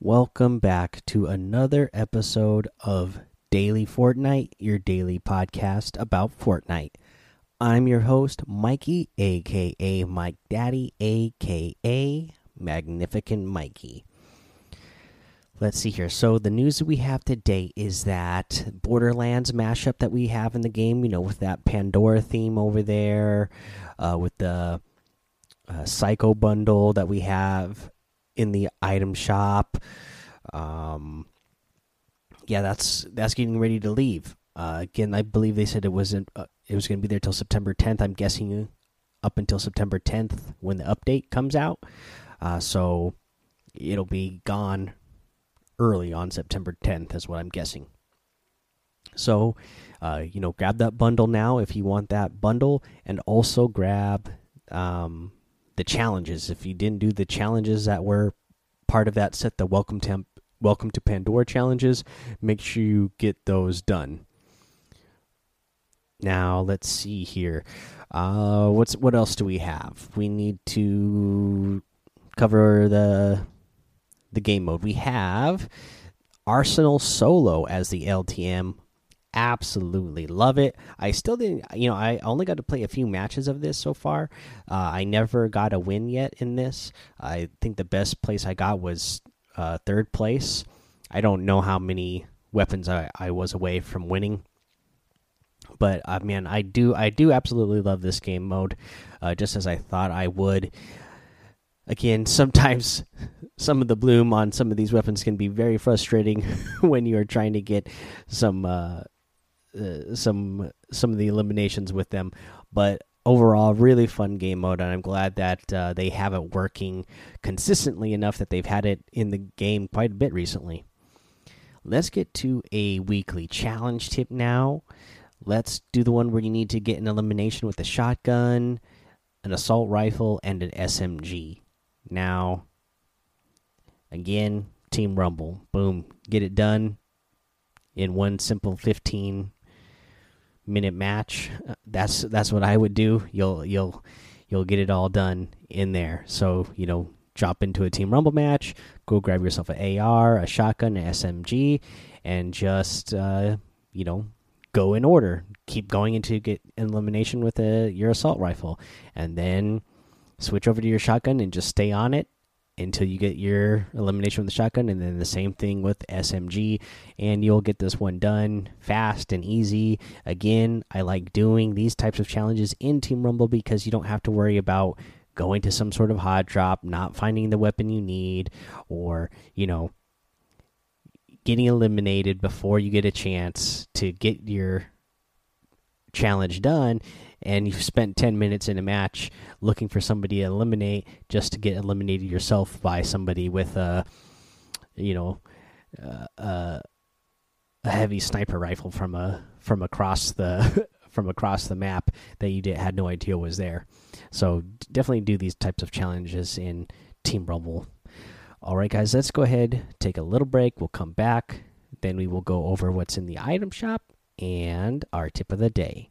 Welcome back to another episode of Daily Fortnite, your daily podcast about Fortnite. I'm your host, Mikey, aka Mike Daddy, aka Magnificent Mikey. Let's see here. So, the news that we have today is that Borderlands mashup that we have in the game, you know, with that Pandora theme over there, uh, with the uh, Psycho bundle that we have in the item shop. Um, yeah, that's that's getting ready to leave. Uh, again, I believe they said it wasn't. Uh, it was going to be there till September 10th. I'm guessing up until September 10th when the update comes out. Uh, so it'll be gone early on September 10th, is what I'm guessing. So, uh, you know, grab that bundle now if you want that bundle, and also grab um, the challenges. If you didn't do the challenges that were part of that set, the welcome to welcome to Pandora challenges, make sure you get those done. Now let's see here. Uh, what's what else do we have? We need to cover the the game mode. We have Arsenal Solo as the LTM absolutely love it. I still didn't, you know, I only got to play a few matches of this so far. Uh, I never got a win yet in this. I think the best place I got was uh, third place. I don't know how many weapons I, I was away from winning. But uh, man, I do I do absolutely love this game mode, uh, just as I thought I would. Again, sometimes some of the bloom on some of these weapons can be very frustrating when you are trying to get some uh, some some of the eliminations with them, but overall, really fun game mode, and I'm glad that uh, they have it working consistently enough that they've had it in the game quite a bit recently. Let's get to a weekly challenge tip now. Let's do the one where you need to get an elimination with a shotgun, an assault rifle, and an SMG. Now, again, Team Rumble. Boom. Get it done in one simple 15 minute match. Uh, that's that's what I would do. You'll you'll you'll get it all done in there. So you know, drop into a team rumble match, go grab yourself an AR, a shotgun, an SMG, and just uh, you know go in order. Keep going into get elimination with a your assault rifle, and then switch over to your shotgun and just stay on it until you get your elimination with the shotgun, and then the same thing with SMG, and you'll get this one done fast and easy. Again, I like doing these types of challenges in Team Rumble because you don't have to worry about going to some sort of hot drop, not finding the weapon you need, or, you know, getting eliminated before you get a chance to get your challenge done and you've spent 10 minutes in a match looking for somebody to eliminate just to get eliminated yourself by somebody with a you know uh, a heavy sniper rifle from a from across the from across the map that you did, had no idea was there. So definitely do these types of challenges in team rumble. All right guys let's go ahead take a little break. We'll come back. Then we will go over what's in the item shop and our tip of the day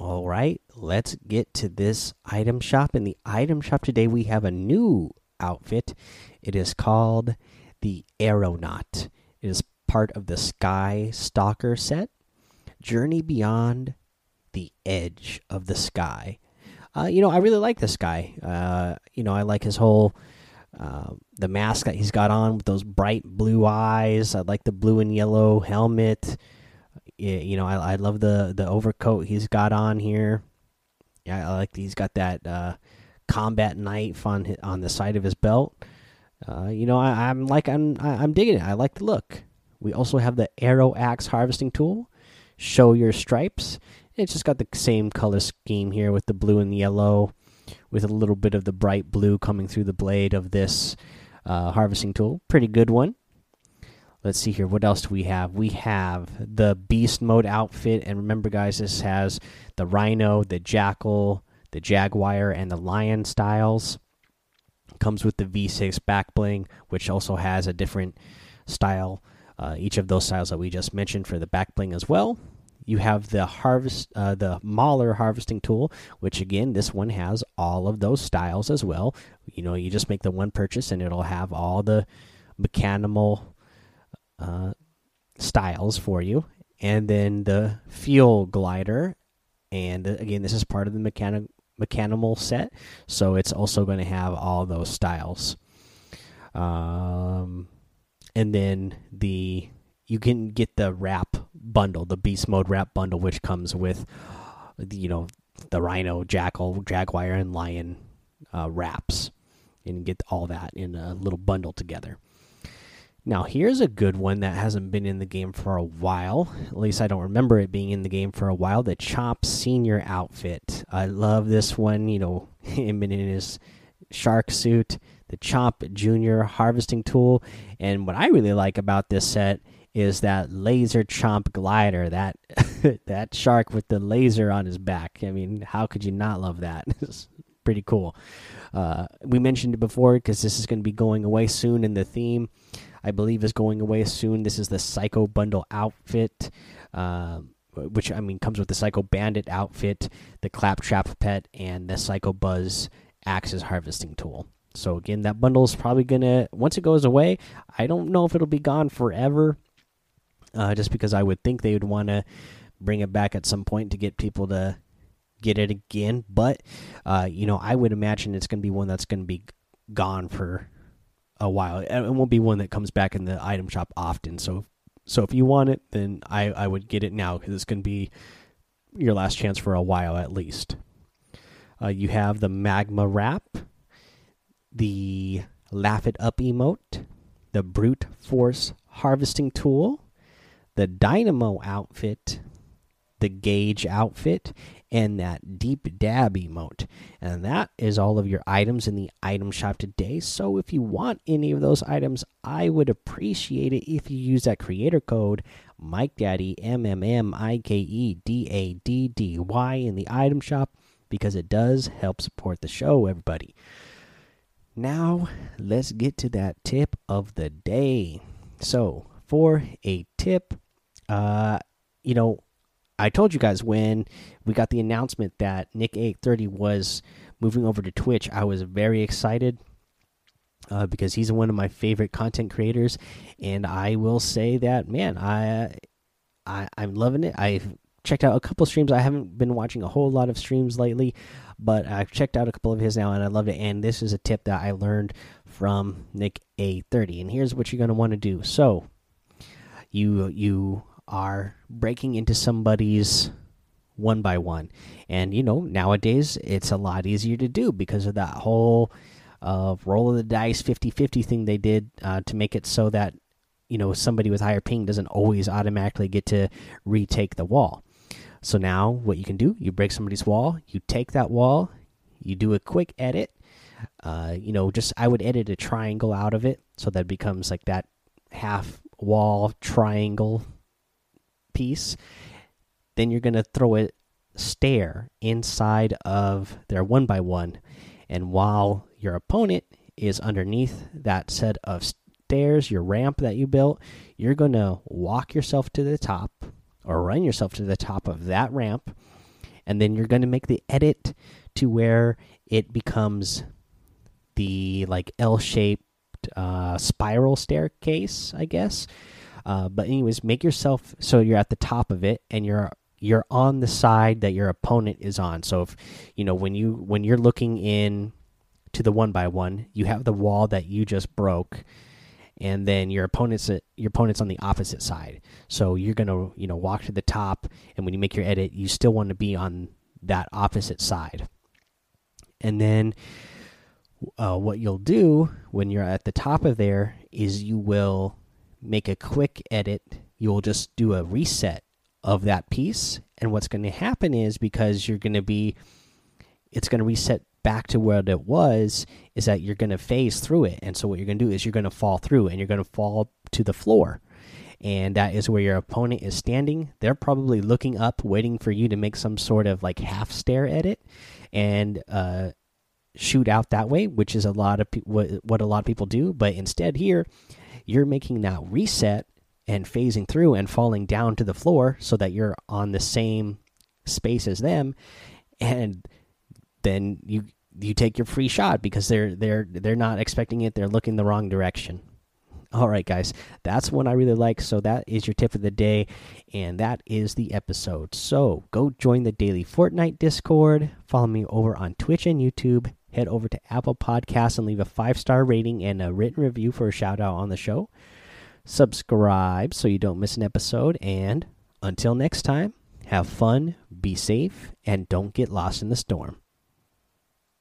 All right, let's get to this item shop. In the item shop today, we have a new outfit. It is called the Aeronaut. It is part of the Sky Stalker set. Journey beyond the edge of the sky. Uh, you know, I really like this guy. Uh, you know, I like his whole uh, the mask that he's got on with those bright blue eyes. I like the blue and yellow helmet you know, I, I love the the overcoat he's got on here. Yeah, I like he's got that uh, combat knife on on the side of his belt. Uh, you know, I, am like I'm I'm digging it. I like the look. We also have the arrow axe harvesting tool. Show your stripes. It's just got the same color scheme here with the blue and the yellow. with a little bit of the bright blue coming through the blade of this uh, harvesting tool. Pretty good one. Let's see here. What else do we have? We have the beast mode outfit, and remember, guys, this has the rhino, the jackal, the jaguar, and the lion styles. Comes with the V6 back bling, which also has a different style. Uh, each of those styles that we just mentioned for the back bling as well. You have the harvest, uh, the Mauler harvesting tool, which again, this one has all of those styles as well. You know, you just make the one purchase, and it'll have all the mechanical uh, styles for you, and then the fuel glider. And uh, again, this is part of the mechanic mechanical set, so it's also going to have all those styles. Um, and then the you can get the wrap bundle, the beast mode wrap bundle, which comes with you know the rhino, jackal, jaguar, and lion uh, wraps, and get all that in a little bundle together. Now, here's a good one that hasn't been in the game for a while. At least I don't remember it being in the game for a while. The Chomp Senior outfit. I love this one. You know, him in his shark suit, the Chomp Junior harvesting tool, and what I really like about this set is that laser chomp glider. That that shark with the laser on his back. I mean, how could you not love that? It's pretty cool. Uh, we mentioned it before because this is going to be going away soon in the theme. I believe is going away soon. This is the Psycho Bundle outfit, uh, which I mean comes with the Psycho Bandit outfit, the Claptrap pet, and the Psycho Buzz Axes harvesting tool. So again, that bundle is probably gonna once it goes away. I don't know if it'll be gone forever, uh, just because I would think they would want to bring it back at some point to get people to get it again. But uh, you know, I would imagine it's gonna be one that's gonna be gone for a while. It won't be one that comes back in the item shop often. So, so if you want it, then I I would get it now because it's going to be your last chance for a while at least. Uh, you have the magma wrap, the laugh it up emote, the brute force harvesting tool, the dynamo outfit, the gauge outfit, and that deep dab emote. And that is all of your items in the item shop today. So if you want any of those items, I would appreciate it if you use that creator code Mike Daddy M M M I K E D A D D Y in the item shop because it does help support the show, everybody. Now, let's get to that tip of the day. So, for a tip, uh, you know, I told you guys when we got the announcement that Nick 830 was moving over to Twitch, I was very excited uh, because he's one of my favorite content creators, and I will say that man, I, I I'm loving it. I've checked out a couple streams. I haven't been watching a whole lot of streams lately, but I've checked out a couple of his now, and I loved it. And this is a tip that I learned from Nick 830, and here's what you're going to want to do. So, you you are breaking into somebody's one by one. And you know, nowadays it's a lot easier to do because of that whole uh, roll of the dice 50 50 thing they did uh, to make it so that you know somebody with higher ping doesn't always automatically get to retake the wall. So now what you can do, you break somebody's wall, you take that wall, you do a quick edit. Uh, you know, just I would edit a triangle out of it so that becomes like that half wall triangle piece. Then you're going to throw a stair inside of their one by one. And while your opponent is underneath that set of stairs, your ramp that you built, you're going to walk yourself to the top or run yourself to the top of that ramp. And then you're going to make the edit to where it becomes the like L shaped uh, spiral staircase, I guess. Uh, but anyways, make yourself so you're at the top of it and you're you're on the side that your opponent is on. So if you know when you when you're looking in to the one by one, you have the wall that you just broke, and then your opponent's your opponent's on the opposite side. So you're gonna you know walk to the top, and when you make your edit, you still want to be on that opposite side. And then uh, what you'll do when you're at the top of there is you will make a quick edit. You'll just do a reset of that piece. And what's going to happen is because you're going to be, it's going to reset back to where it was is that you're going to phase through it. And so what you're going to do is you're going to fall through and you're going to fall to the floor. And that is where your opponent is standing. They're probably looking up, waiting for you to make some sort of like half stare at it and uh, shoot out that way, which is a lot of what, what a lot of people do. But instead, here, you're making that reset and phasing through and falling down to the floor so that you're on the same space as them. And then you you take your free shot because they're they're they're not expecting it. They're looking the wrong direction. All right, guys, that's one I really like. So that is your tip of the day, and that is the episode. So go join the daily Fortnite Discord. Follow me over on Twitch and YouTube. Head over to Apple Podcasts and leave a five star rating and a written review for a shout out on the show. Subscribe so you don't miss an episode. And until next time, have fun, be safe, and don't get lost in the storm.